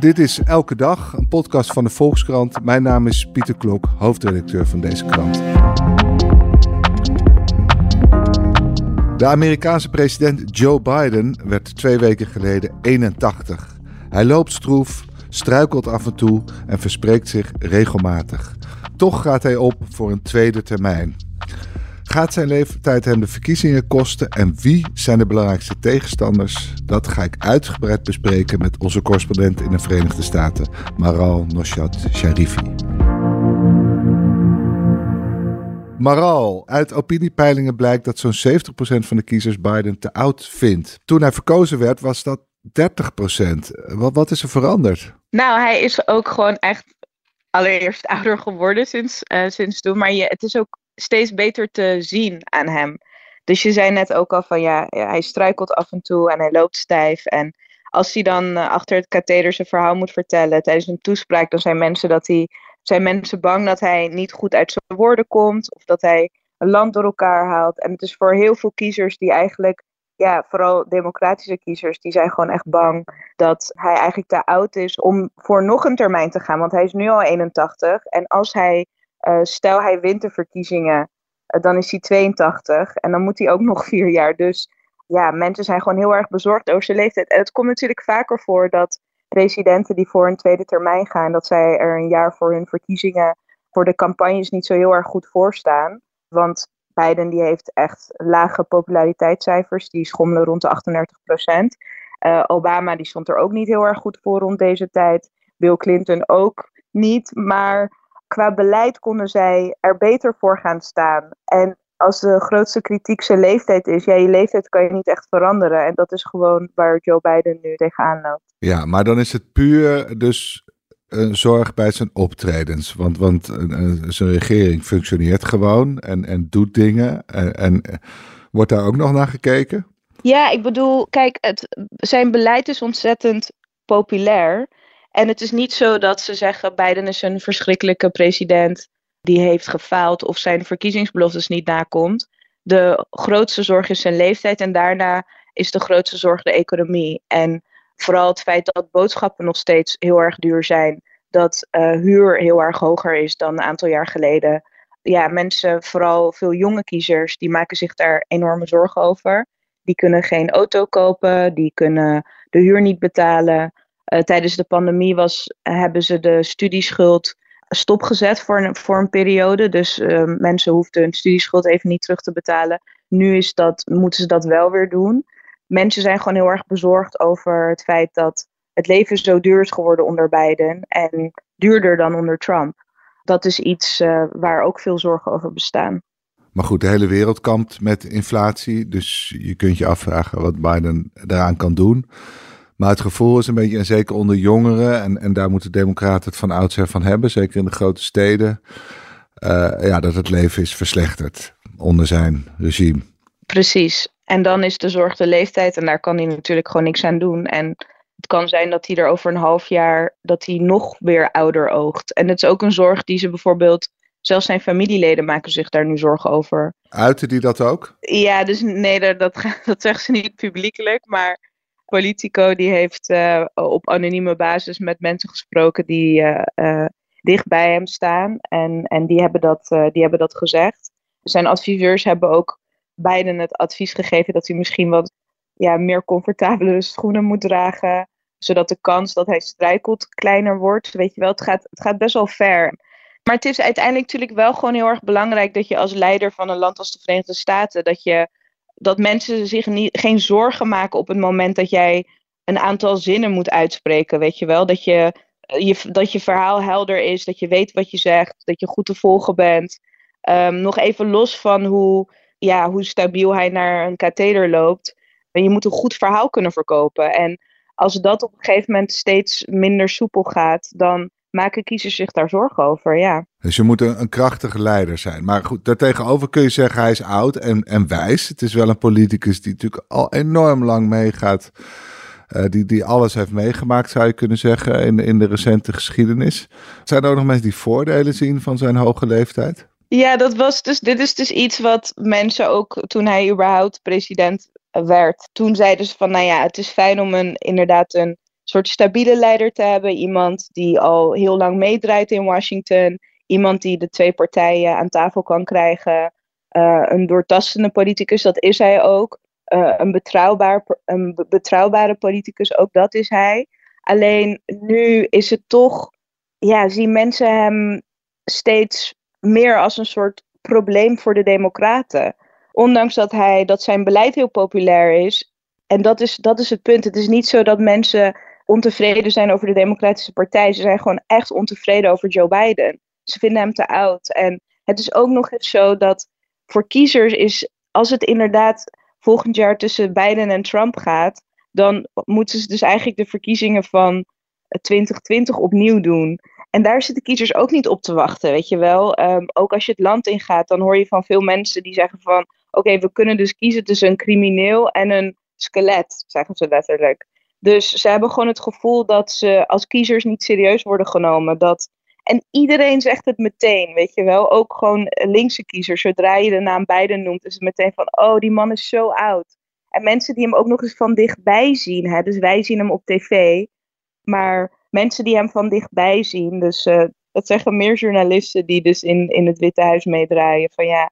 Dit is Elke Dag, een podcast van de Volkskrant. Mijn naam is Pieter Klok, hoofdredacteur van deze krant. De Amerikaanse president Joe Biden werd twee weken geleden 81. Hij loopt stroef, struikelt af en toe en verspreekt zich regelmatig. Toch gaat hij op voor een tweede termijn. Gaat zijn leeftijd hem de verkiezingen kosten en wie zijn de belangrijkste tegenstanders? Dat ga ik uitgebreid bespreken met onze correspondent in de Verenigde Staten, Maral Noshat Sharifi. Maral, uit opiniepeilingen blijkt dat zo'n 70% van de kiezers Biden te oud vindt. Toen hij verkozen werd, was dat 30%. Wat, wat is er veranderd? Nou, hij is ook gewoon echt allereerst ouder geworden sinds, uh, sinds toen. Maar je, het is ook steeds beter te zien aan hem. Dus je zei net ook al van ja, hij struikelt af en toe en hij loopt stijf. En als hij dan uh, achter het katheder zijn verhaal moet vertellen tijdens een toespraak, dan zijn mensen, dat hij, zijn mensen bang dat hij niet goed uit zijn woorden komt. Of dat hij een land door elkaar haalt. En het is voor heel veel kiezers die eigenlijk, ja, vooral democratische kiezers, die zijn gewoon echt bang dat hij eigenlijk te oud is om voor nog een termijn te gaan. Want hij is nu al 81. En als hij uh, stel hij wint de verkiezingen, uh, dan is hij 82 en dan moet hij ook nog vier jaar. Dus ja, mensen zijn gewoon heel erg bezorgd over zijn leeftijd. En het komt natuurlijk vaker voor dat presidenten die voor een tweede termijn gaan, dat zij er een jaar voor hun verkiezingen, voor de campagnes niet zo heel erg goed voor staan. Want Biden die heeft echt lage populariteitscijfers, die schommelen rond de 38 procent. Uh, Obama die stond er ook niet heel erg goed voor rond deze tijd. Bill Clinton ook niet. Maar qua beleid konden zij er beter voor gaan staan. En als de grootste kritiek zijn leeftijd is, ja, je leeftijd kan je niet echt veranderen. En dat is gewoon waar Joe Biden nu tegenaan loopt. Ja, maar dan is het puur dus een zorg bij zijn optredens. Want, want uh, zijn regering functioneert gewoon en, en doet dingen. En, en wordt daar ook nog naar gekeken? Ja, ik bedoel, kijk, het, zijn beleid is ontzettend populair. En het is niet zo dat ze zeggen: Biden is een verschrikkelijke president die heeft gefaald of zijn verkiezingsbeloftes niet nakomt. De grootste zorg is zijn leeftijd en daarna is de grootste zorg de economie. En vooral het feit dat boodschappen nog steeds heel erg duur zijn, dat uh, huur heel erg hoger is dan een aantal jaar geleden. Ja, mensen, vooral veel jonge kiezers, die maken zich daar enorme zorgen over. Die kunnen geen auto kopen, die kunnen de huur niet betalen. Uh, tijdens de pandemie was, hebben ze de studieschuld stopgezet voor een, voor een periode. Dus uh, mensen hoefden hun studieschuld even niet terug te betalen. Nu is dat, moeten ze dat wel weer doen. Mensen zijn gewoon heel erg bezorgd over het feit dat het leven zo duur is geworden onder Biden en duurder dan onder Trump. Dat is iets uh, waar ook veel zorgen over bestaan. Maar goed, de hele wereld kampt met inflatie. Dus je kunt je afvragen wat Biden daaraan kan doen. Maar het gevoel is een beetje, en zeker onder jongeren, en, en daar moeten democraten het van oudsher van hebben, zeker in de grote steden, uh, ja, dat het leven is verslechterd onder zijn regime. Precies. En dan is de zorg de leeftijd en daar kan hij natuurlijk gewoon niks aan doen. En het kan zijn dat hij er over een half jaar, dat hij nog weer ouder oogt. En het is ook een zorg die ze bijvoorbeeld Zelfs zijn familieleden maken zich daar nu zorgen over. Uiten die dat ook? Ja, dus nee, dat, dat, dat zeggen ze niet publiekelijk. Maar Politico die heeft uh, op anonieme basis met mensen gesproken die uh, uh, dicht bij hem staan. En, en die, hebben dat, die hebben dat gezegd. Zijn adviseurs hebben ook Biden het advies gegeven dat hij misschien wat ja, meer comfortabele schoenen moet dragen. Zodat de kans dat hij struikelt kleiner wordt. Weet je wel, het gaat, het gaat best wel ver. Maar het is uiteindelijk natuurlijk wel gewoon heel erg belangrijk dat je als leider van een land als de Verenigde Staten, dat je dat mensen zich niet, geen zorgen maken op het moment dat jij een aantal zinnen moet uitspreken, weet je wel. Dat je, je, dat je verhaal helder is, dat je weet wat je zegt, dat je goed te volgen bent. Um, nog even los van hoe, ja, hoe stabiel hij naar een katheder loopt. Je moet een goed verhaal kunnen verkopen. En als dat op een gegeven moment steeds minder soepel gaat, dan maken kiezers zich daar zorgen over, ja. Dus je moet een, een krachtige leider zijn. Maar goed, daartegenover kun je zeggen hij is oud en, en wijs. Het is wel een politicus die natuurlijk al enorm lang meegaat. Uh, die, die alles heeft meegemaakt, zou je kunnen zeggen, in, in de recente geschiedenis. Zijn er ook nog mensen die voordelen zien van zijn hoge leeftijd? Ja, dat was dus, dit is dus iets wat mensen ook toen hij überhaupt president werd. Toen zeiden ze van, nou ja, het is fijn om een, inderdaad een soort stabiele leider te hebben. Iemand die al heel lang meedraait in Washington. Iemand die de twee partijen aan tafel kan krijgen. Uh, een doortastende politicus, dat is hij ook. Uh, een, betrouwbaar, een betrouwbare politicus, ook dat is hij. Alleen nu is het toch, ja, zien mensen hem steeds meer als een soort probleem voor de Democraten. Ondanks dat, hij, dat zijn beleid heel populair is. En dat is, dat is het punt. Het is niet zo dat mensen ontevreden zijn over de Democratische Partij. Ze zijn gewoon echt ontevreden over Joe Biden. Ze vinden hem te oud. En het is ook nog eens zo dat voor kiezers is, als het inderdaad volgend jaar tussen Biden en Trump gaat, dan moeten ze dus eigenlijk de verkiezingen van 2020 opnieuw doen. En daar zitten kiezers ook niet op te wachten, weet je wel. Ehm, ook als je het land ingaat, dan hoor je van veel mensen die zeggen van... Oké, we kunnen dus kiezen tussen een crimineel en een skelet, zeggen ze letterlijk. Dus ze hebben gewoon het gevoel dat ze als kiezers niet serieus worden genomen. Dat... En iedereen zegt het meteen, weet je wel. Ook gewoon linkse kiezers. Zodra je de naam Biden noemt, is het meteen van... Oh, die man is zo oud. En mensen die hem ook nog eens van dichtbij zien. Dus wij zien hem op tv. Maar mensen die hem van dichtbij zien. Dus uh, dat zeggen meer journalisten die dus in, in het Witte Huis meedraaien. Van ja,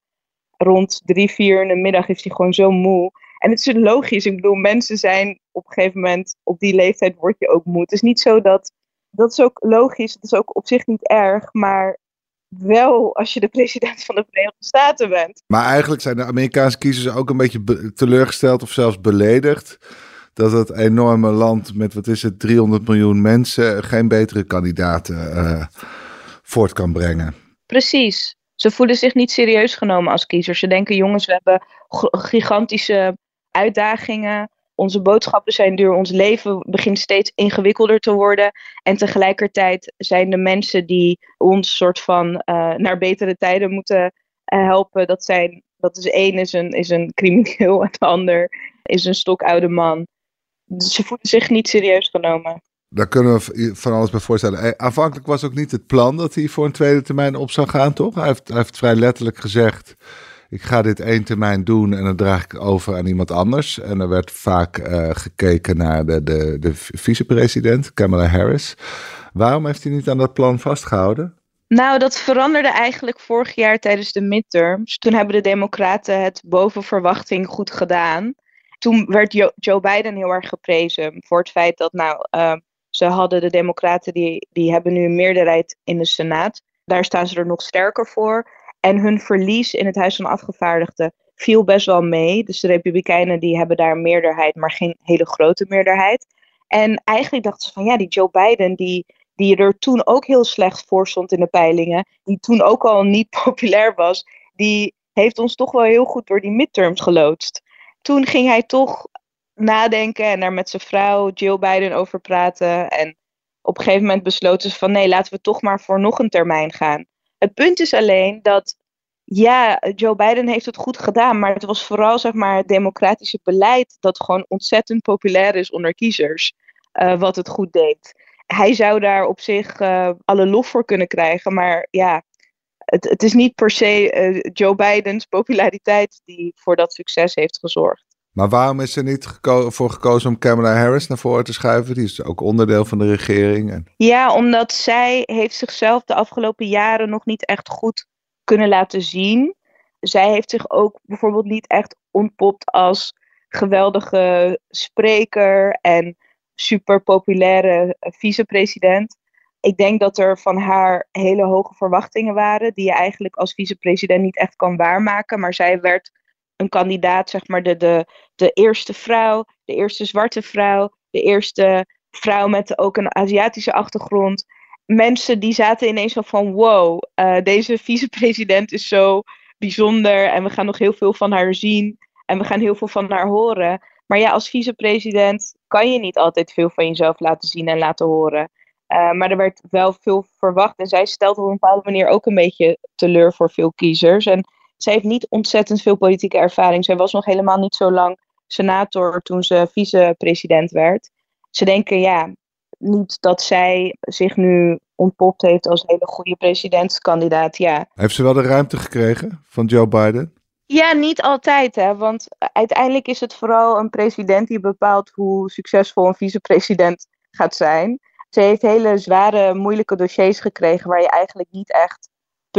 rond drie, vier in de middag is hij gewoon zo moe. En het is logisch. Ik bedoel, mensen zijn op een gegeven moment, op die leeftijd word je ook moe. Het is niet zo dat, dat is ook logisch. Het is ook op zich niet erg. Maar wel als je de president van de Verenigde Staten bent. Maar eigenlijk zijn de Amerikaanse kiezers ook een beetje teleurgesteld of zelfs beledigd dat het enorme land met, wat is het, 300 miljoen mensen geen betere kandidaten uh, voort kan brengen. Precies. Ze voelen zich niet serieus genomen als kiezers. Ze denken, jongens, we hebben gigantische uitdagingen. Onze boodschappen zijn duur, ons leven begint steeds ingewikkelder te worden. En tegelijkertijd zijn de mensen die ons soort van uh, naar betere tijden moeten uh, helpen. Dat, zijn, dat is één is een, is een crimineel en de ander is een stokoude man. Dus ze voelen zich niet serieus genomen. Daar kunnen we van alles bij voorstellen. Eh, aanvankelijk was ook niet het plan dat hij voor een tweede termijn op zou gaan, toch? Hij heeft, hij heeft vrij letterlijk gezegd: Ik ga dit één termijn doen en dan draag ik over aan iemand anders. En er werd vaak uh, gekeken naar de, de, de vicepresident, Kamala Harris. Waarom heeft hij niet aan dat plan vastgehouden? Nou, dat veranderde eigenlijk vorig jaar tijdens de midterms. Toen hebben de Democraten het boven verwachting goed gedaan toen werd Joe Biden heel erg geprezen voor het feit dat, nou, uh, ze hadden de Democraten, die, die hebben nu een meerderheid in de Senaat. Daar staan ze er nog sterker voor. En hun verlies in het Huis van Afgevaardigden viel best wel mee. Dus de Republikeinen die hebben daar een meerderheid, maar geen hele grote meerderheid. En eigenlijk dachten ze van ja, die Joe Biden, die, die er toen ook heel slecht voor stond in de peilingen, die toen ook al niet populair was, die heeft ons toch wel heel goed door die midterms geloodst toen ging hij toch nadenken en daar met zijn vrouw Jill Biden over praten. En op een gegeven moment besloten ze van nee, laten we toch maar voor nog een termijn gaan. Het punt is alleen dat ja, Joe Biden heeft het goed gedaan, maar het was vooral zeg maar het democratische beleid dat gewoon ontzettend populair is onder kiezers, uh, wat het goed deed. Hij zou daar op zich uh, alle lof voor kunnen krijgen, maar ja, het, het is niet per se uh, Joe Bidens populariteit die voor dat succes heeft gezorgd. Maar waarom is er niet voor gekozen om Kamala Harris naar voren te schuiven? Die is ook onderdeel van de regering. En... Ja, omdat zij heeft zichzelf de afgelopen jaren nog niet echt goed kunnen laten zien. Zij heeft zich ook bijvoorbeeld niet echt ontpopt als geweldige spreker en super populaire vicepresident ik denk dat er van haar hele hoge verwachtingen waren, die je eigenlijk als vicepresident niet echt kan waarmaken. Maar zij werd een kandidaat, zeg maar, de, de, de eerste vrouw, de eerste zwarte vrouw, de eerste vrouw met ook een Aziatische achtergrond. Mensen die zaten ineens zo van: wow, uh, deze vicepresident is zo bijzonder en we gaan nog heel veel van haar zien en we gaan heel veel van haar horen. Maar ja, als vicepresident kan je niet altijd veel van jezelf laten zien en laten horen. maar er werd wel veel verwacht. En zij stelt op een bepaalde manier ook een beetje teleur voor veel kiezers. En zij heeft niet ontzettend veel politieke ervaring. Zij was nog helemaal niet zo lang senator toen ze vicepresident werd. Ze denken, ja, niet dat zij zich nu ontpopt heeft als een hele goede presidentskandidaat. Ja. Heeft ze wel de ruimte gekregen van Joe Biden? Ja, niet altijd, hè, want uiteindelijk is het vooral een president die bepaalt hoe succesvol een vicepresident gaat zijn. Ze heeft hele zware, moeilijke dossiers gekregen waar je eigenlijk niet echt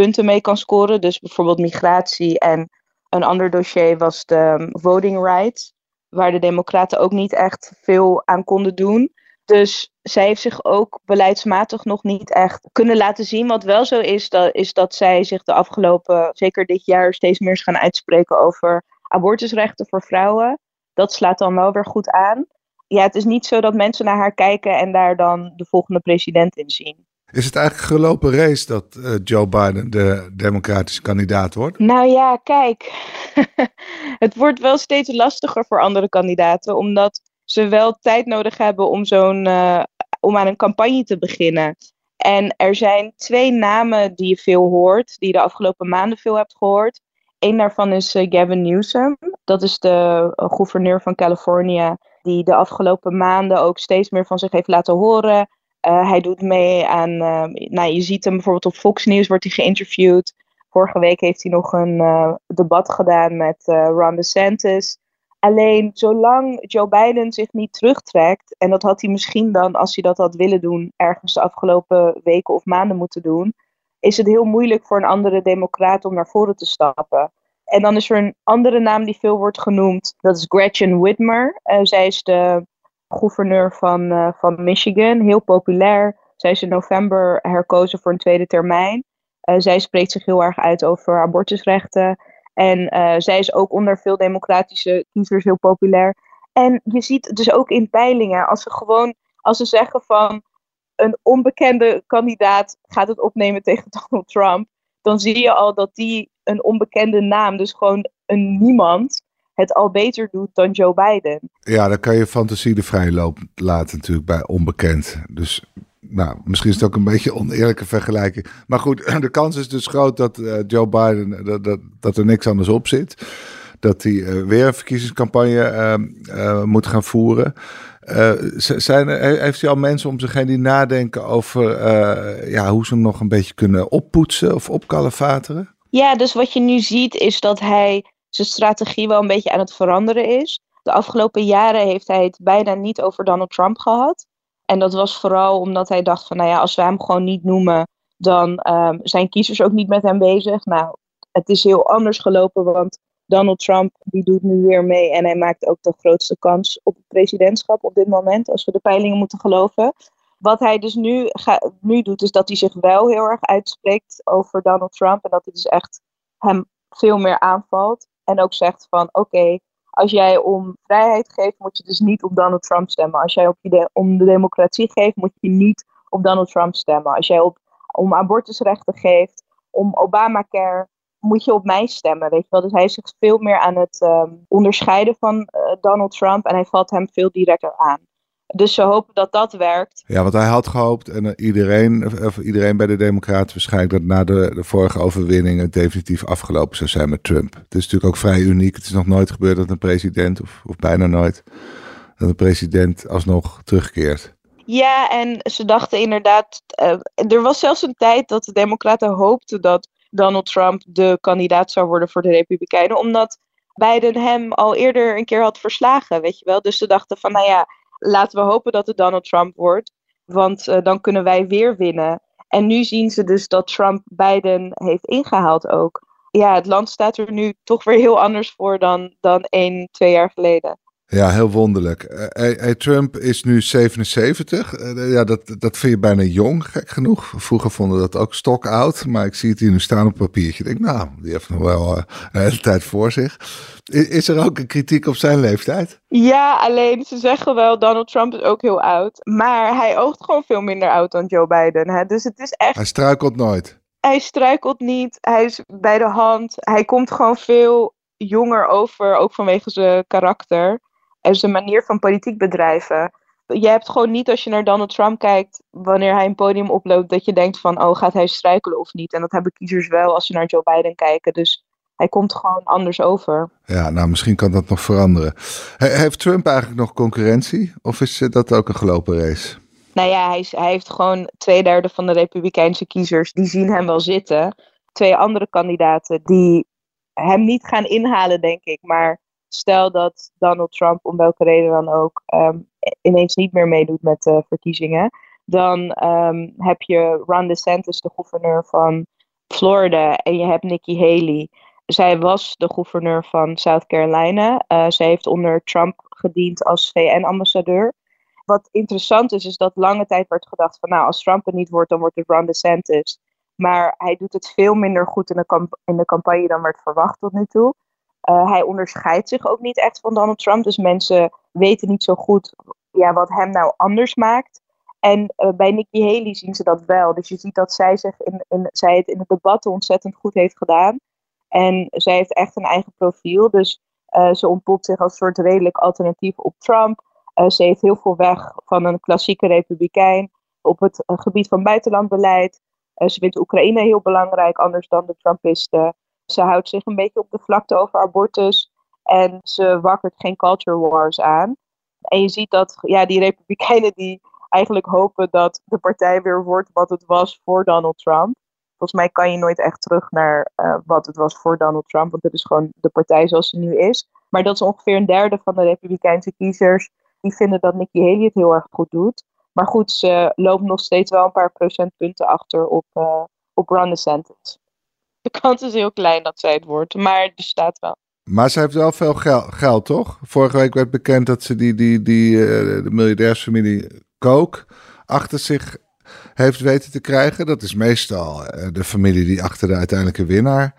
punten mee kan scoren. Dus bijvoorbeeld migratie en een ander dossier was de voting rights, waar de Democraten ook niet echt veel aan konden doen. Dus zij heeft zich ook beleidsmatig nog niet echt kunnen laten zien. Wat wel zo is, dat, is dat zij zich de afgelopen, zeker dit jaar, steeds meer is gaan uitspreken over abortusrechten voor vrouwen. Dat slaat dan wel weer goed aan. Ja, het is niet zo dat mensen naar haar kijken en daar dan de volgende president in zien. Is het eigenlijk gelopen race dat uh, Joe Biden de democratische kandidaat wordt? Nou ja, kijk. het wordt wel steeds lastiger voor andere kandidaten, omdat ze wel tijd nodig hebben om, zo'n, uh, om aan een campagne te beginnen. En er zijn twee namen die je veel hoort, die je de afgelopen maanden veel hebt gehoord. Eén daarvan is uh, Gavin Newsom. Dat is de gouverneur van Californië, die de afgelopen maanden ook steeds meer van zich heeft laten horen. Hij doet mee aan, nou, je ziet hem bijvoorbeeld op Fox News, wordt hij geïnterviewd. Vorige week heeft hij nog een debat gedaan met Ron DeSantis. Alleen zolang Joe Biden zich niet terugtrekt, en dat had hij misschien dan, als hij dat had willen doen, ergens de afgelopen weken of maanden moeten doen, is het heel moeilijk voor een andere democraat om naar voren te stappen. En dan is er een andere naam die veel wordt genoemd, dat is Gretchen Whitmer. Zij is de gouverneur van, uh, van Michigan, heel populair. Zij is in november herkozen voor een tweede termijn. Uh, zij spreekt zich heel erg uit over abortusrechten. En uh, zij is ook onder veel democratische kiezers heel populair. En je ziet dus ook in peilingen, als ze gewoon, als ze zeggen van een onbekende kandidaat gaat het opnemen tegen Donald Trump, dan zie je al dat die een onbekende naam, dus gewoon een niemand, het al beter doet dan Joe Biden. Ja, dan kan je fantasie de vrije loop laten natuurlijk bij onbekend. Dus nou, misschien is het ook een beetje een oneerlijke vergelijking. Maar goed, de kans is dus groot dat uh, Joe Biden, dat, dat, dat, er niks anders op zit. Dat hij uh, weer een verkiezingscampagne uh, moet gaan voeren. zijn er, heeft hij al mensen om zich heen die nadenken over ja, hoe ze hem nog een beetje kunnen oppoetsen of opkalefateren? Ja, dus wat je nu ziet is dat hij zijn strategie wel een beetje aan het veranderen is. De afgelopen jaren heeft hij het bijna niet over Donald Trump gehad. En dat was vooral omdat hij dacht van, nou ja, als we hem gewoon niet noemen, dan um, zijn kiezers ook niet met hem bezig. Nou, het is heel anders gelopen, want Donald Trump die doet nu weer mee en hij maakt ook de grootste kans op het presidentschap op dit moment, als we de peilingen moeten geloven. Wat hij dus nu, nu doet, is dat hij zich wel heel erg uitspreekt over Donald Trump en dat hij dus echt hem veel meer aanvalt. En ook zegt van oké, als jij om vrijheid geeft, moet je dus niet op Donald Trump stemmen. Als jij op je om de democratie geeft, moet je niet op Donald Trump stemmen. Als jij op, om abortusrechten geeft, om Obamacare, moet je op mij stemmen. Weet je wel? Dus hij is zich veel meer aan het um, onderscheiden van uh, Donald Trump en hij valt hem veel directer aan. Dus ze hopen dat dat werkt. Ja, want hij had gehoopt, en eh, iedereen, of iedereen bij de Democraten waarschijnlijk, dat na de, de vorige overwinning het definitief afgelopen zou zijn met Trump. Het is natuurlijk ook vrij uniek. Het is nog nooit gebeurd dat een president, of, of bijna nooit, dat een president alsnog terugkeert. Ja, en ze dachten inderdaad, uh, er was zelfs een tijd dat de Democraten hoopten dat Donald Trump de kandidaat zou worden voor de Republikeinen, omdat Biden hem al eerder een keer had verslagen, weet je wel. Dus ze dachten van, nou ja, laten we hopen dat het Donald Trump wordt. Want uh, dan kunnen wij weer winnen. En nu zien ze dus dat Trump Biden heeft ingehaald ook. Ja, het land staat er nu toch weer heel anders voor dan, dan één, twee jaar geleden. Ja, heel wonderlijk. Uh, Trump is nu 77. Uh, ja, dat, dat vind je bijna jong, gek genoeg. Vroeger vonden dat ook stok oud. Maar ik zie het hier nu staan op papiertje. Ik denk, nou, die heeft nog wel uh, een hele tijd voor zich. Is, is, er ook een kritiek op zijn leeftijd? Ja, alleen ze zeggen wel, Donald Trump is ook heel oud. Maar hij oogt gewoon veel minder oud dan Joe Biden. Hè? Dus het is echt... Hij struikelt nooit. Hij struikelt niet. Hij is bij de hand. Hij komt gewoon veel jonger over, ook vanwege zijn karakter en zijn manier van politiek bedrijven. je hebt gewoon niet als je naar Donald Trump kijkt, wanneer hij een podium oploopt, dat je denkt van, oh, gaat hij struikelen of niet? En dat hebben kiezers wel als ze naar Joe Biden kijken. Dus hij komt gewoon anders over. Ja, nou, misschien kan dat nog veranderen. heeft Trump eigenlijk nog concurrentie? Of is dat ook een gelopen race? Nou ja, hij, hij heeft gewoon twee derde van de Republikeinse kiezers, die zien hem wel zitten. Twee andere kandidaten die hem niet gaan inhalen, denk ik. Maar stel dat Donald Trump, om welke reden dan ook, ehm, ineens niet meer meedoet met de verkiezingen. Dan ehm, heb je Ron DeSantis, de gouverneur van Florida, en je hebt Nikki Haley. Zij was de gouverneur van South Carolina. Uh, zij heeft onder Trump gediend als VN-ambassadeur. Wat interessant is, is dat lange tijd werd gedacht van nou, als Trump er niet wordt, dan wordt het Ron DeSantis. Maar hij doet het veel minder goed in de, in de campagne dan werd verwacht tot nu toe. Uh, hij onderscheidt zich ook niet echt van Donald Trump. Dus mensen weten niet zo goed ja, wat hem nou anders maakt. En uh, bij Nikki Haley zien ze dat wel. Dus je ziet dat zij, zich in, in, zij het in het debat ontzettend goed heeft gedaan. En zij heeft echt een eigen profiel. Dus uh, ze ontpopt zich als een soort redelijk alternatief op Trump. ze heeft heel veel weg van een klassieke republikein op het gebied van buitenlandbeleid. ze vindt Oekraïne heel belangrijk, anders dan de Trumpisten. Ze houdt zich een beetje op de vlakte over abortus. En ze wakkert geen culture wars aan. En je ziet dat ja, die republikeinen die eigenlijk hopen dat de partij weer wordt wat het was voor Donald Trump. Volgens mij kan je nooit echt terug naar uh, wat het was voor Donald Trump. Want het is gewoon de partij zoals ze nu is. Maar dat is ongeveer een derde van de republikeinse kiezers. Die vinden dat Nikki Haley het heel erg goed doet. Maar goed, ze loopt nog steeds wel een paar procentpunten achter op, uh, op Ron DeSantis. De kans is heel klein dat zij het wordt, maar er staat wel. Maar ze heeft wel veel geld, geld toch? Vorige week werd bekend dat ze die, die, die, uh, de miljardairsfamilie Kook achter zich heeft weten te krijgen. Dat is meestal uh, de familie die achter de uiteindelijke winnaar.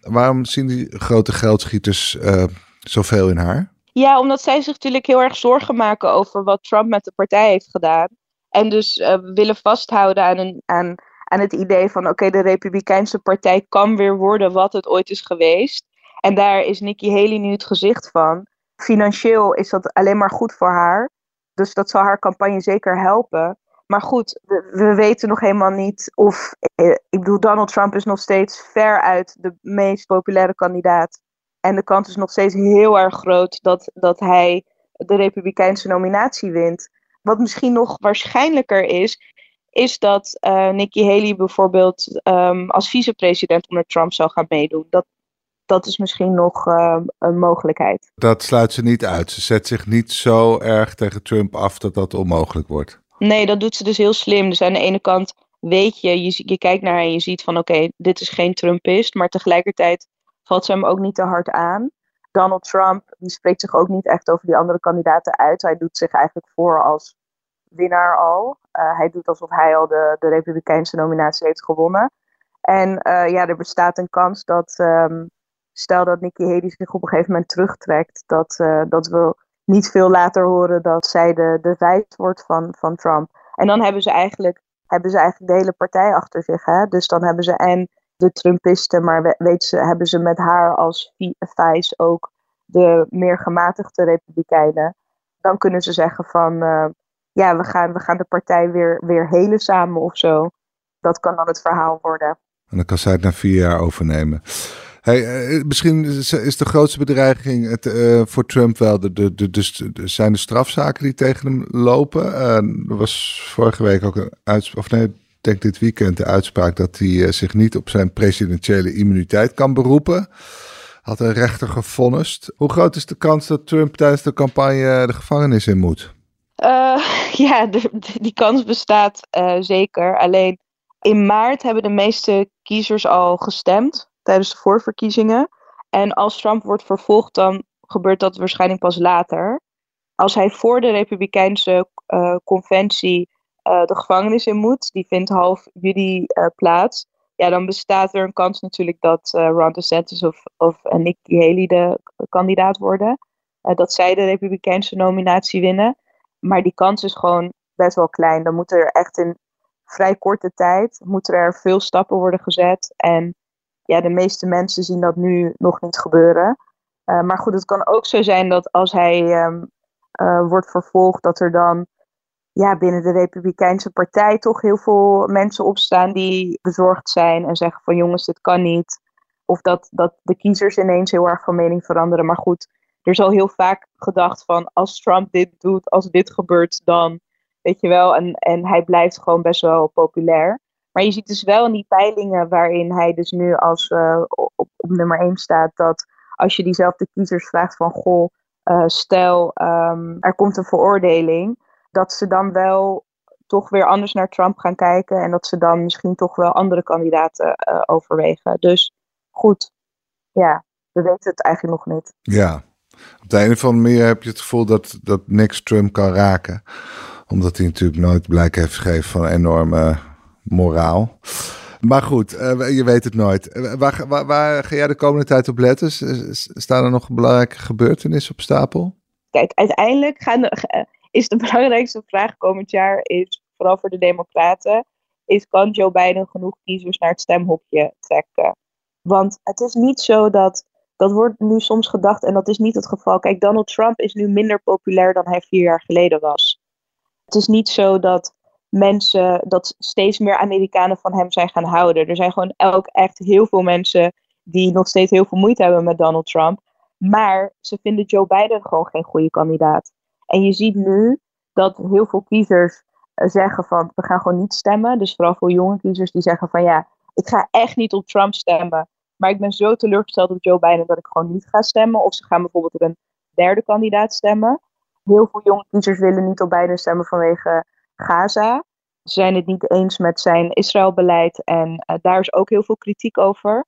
Waarom zien die grote geldschieters uh, zoveel in haar? Ja, omdat zij zich natuurlijk heel erg zorgen maken over wat Trump met de partij heeft gedaan. En dus willen vasthouden aan, een, aan aan het idee van oké, de Republikeinse Partij kan weer worden wat het ooit is geweest. En daar is Nikki Haley nu het gezicht van. Financieel is dat alleen maar goed voor haar. Dus dat zal haar campagne zeker helpen. Maar goed, we, we weten nog helemaal niet of. Eh, ik bedoel, Donald Trump is nog steeds ver uit de meest populaire kandidaat. En de kans is nog steeds heel erg groot dat, dat hij de Republikeinse nominatie wint. Wat misschien nog waarschijnlijker is, is dat uh, Nikki Haley bijvoorbeeld um, als vicepresident onder Trump zou gaan meedoen. Dat, dat is misschien nog uh, een mogelijkheid. Dat sluit ze niet uit. Ze zet zich niet zo erg tegen Trump af dat dat onmogelijk wordt. Nee, dat doet ze dus heel slim. Dus aan de ene kant weet je, je, je kijkt naar haar en je ziet van oké, dit is geen Trumpist. Maar tegelijkertijd valt ze hem ook niet te hard aan. Donald Trump, die spreekt zich ook niet echt over die andere kandidaten uit. Hij doet zich eigenlijk voor als winnaar al. Uh, hij doet alsof hij al de, de Republikeinse nominatie heeft gewonnen. En uh, ja, er bestaat een kans dat, um, stel dat Nikki Haley zich op een gegeven moment terugtrekt, dat, uh, dat we niet veel later horen dat zij de, de vijf wordt van, van Trump. En dan hebben ze, eigenlijk, hebben ze eigenlijk de hele partij achter zich. Hè? Dus dan hebben ze en de Trumpisten, maar weet ze, hebben ze met haar als vice ook de meer gematigde Republikeinen. Dan kunnen ze zeggen van ja, we gaan, we gaan de partij weer, weer helen samen of zo. Dat kan dan het verhaal worden. En dan kan zij het na vier jaar overnemen. Hey, eh, misschien is de grootste bedreiging het, uh, voor Trump wel de, de, de, de, zijn de strafzaken die tegen hem lopen. Er was vorige week ook een uitspraak, of nee, ik denk dit weekend de uitspraak dat hij zich niet op zijn presidentiële immuniteit kan beroepen. Had een rechter gevonnist. Hoe groot is de kans dat Trump tijdens de campagne de gevangenis in moet? Uh, ja, de, die kans bestaat uh, zeker. Alleen in maart hebben de meeste kiezers al gestemd tijdens de voorverkiezingen. En als Trump wordt vervolgd, dan gebeurt dat waarschijnlijk pas later. Als hij voor de Republikeinse uh, conventie de gevangenis in moet, die vindt half juli plaats. Ja, dan bestaat er een kans natuurlijk dat Ron DeSantis of, of Nikki Haley de kandidaat worden. dat zij de Republikeinse nominatie winnen. Maar die kans is gewoon best wel klein. Dan moeten er echt in vrij korte tijd moeten er veel stappen worden gezet. En ja, de meeste mensen zien dat nu nog niet gebeuren. Uh, maar goed, het kan ook zo zijn dat als hij, um, wordt vervolgd, dat er dan ja, binnen de Republikeinse Partij toch heel veel mensen opstaan die bezorgd zijn en zeggen van jongens, dit kan niet. Of dat, dat de kiezers ineens heel erg van mening veranderen. Maar goed, er is al heel vaak gedacht van als Trump dit doet, als dit gebeurt, dan weet je wel. En, en hij blijft gewoon best wel populair. Maar je ziet dus wel in die peilingen waarin hij dus nu als uh, op, op nummer 1 staat, dat als je diezelfde kiezers vraagt van goh, uh, stel um, er komt een veroordeling, dat ze dan wel toch weer anders naar Trump gaan kijken en dat ze dan misschien toch wel andere kandidaten uh, overwegen. Dus goed, ja, we weten het eigenlijk nog niet. Ja, op de een of andere manier heb je het gevoel dat, dat niks Trump kan raken. Omdat hij natuurlijk nooit blijk heeft gegeven van enorme moraal. Maar goed, uh, je weet het nooit. Uh, waar, waar, ga jij de komende tijd op letten? Staan er nog belangrijke gebeurtenissen op stapel? Kijk, uiteindelijk de, is de belangrijkste vraag komend jaar, is, vooral voor de Democraten, is kan Joe Biden genoeg kiezers naar het stemhokje trekken? Want het is niet zo dat, dat wordt nu soms gedacht en dat is niet het geval. Kijk, Donald Trump is nu minder populair dan hij vier jaar geleden was. Het is niet zo dat mensen, dat steeds meer Amerikanen van hem zijn gaan houden. Er zijn gewoon elk echt heel veel mensen die nog steeds heel veel moeite hebben met Donald Trump. Maar ze vinden Joe Biden gewoon geen goede kandidaat. En je ziet nu dat heel veel kiezers eh, zeggen van we gaan gewoon niet stemmen. Dus vooral voor jonge kiezers die zeggen van ja, ik ga echt niet op Trump stemmen. Maar ik ben zo teleurgesteld op Joe Biden dat ik gewoon niet ga stemmen. Of ze gaan bijvoorbeeld op een derde kandidaat stemmen. Heel veel jonge kiezers willen niet op Biden stemmen vanwege Gaza. Ze zijn het niet eens met zijn Israëlbeleid en uh, daar is ook heel veel kritiek over.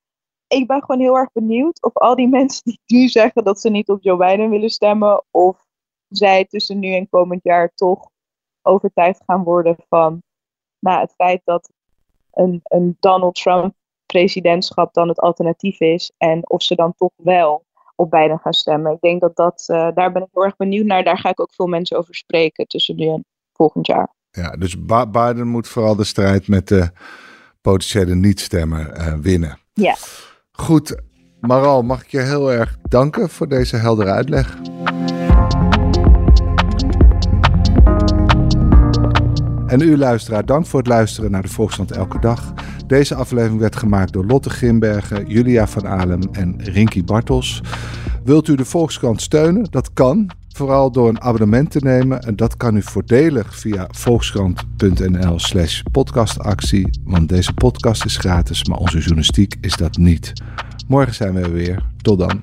Ik ben gewoon heel erg benieuwd of al die mensen die nu zeggen dat ze niet op Joe Biden willen stemmen, of zij tussen nu en komend jaar toch overtuigd gaan worden van nou, het feit dat een, een Donald Trump presidentschap dan het alternatief is en of ze dan toch wel op Biden gaan stemmen. Ik denk dat dat, uh, daar ben ik heel erg benieuwd naar. Daar ga ik ook veel mensen over spreken tussen nu en volgend jaar. Ja, dus Biden moet vooral de strijd met de potentiële niet-stemmer uh, winnen. Ja. Goed, Maral, mag ik je heel erg danken voor deze heldere uitleg. En u luisteraar, dank voor het luisteren naar de Volksstand Elke Dag. Deze aflevering werd gemaakt door Lotte Grimbergen, Julia van Alem en Rinky Bartels. Wilt u de Volkskrant steunen? Dat kan, vooral door een abonnement te nemen. En dat kan u voordelig via volkskrant.nl slash podcastactie. Want deze podcast is gratis, maar onze journalistiek is dat niet. Morgen zijn we weer. Tot dan.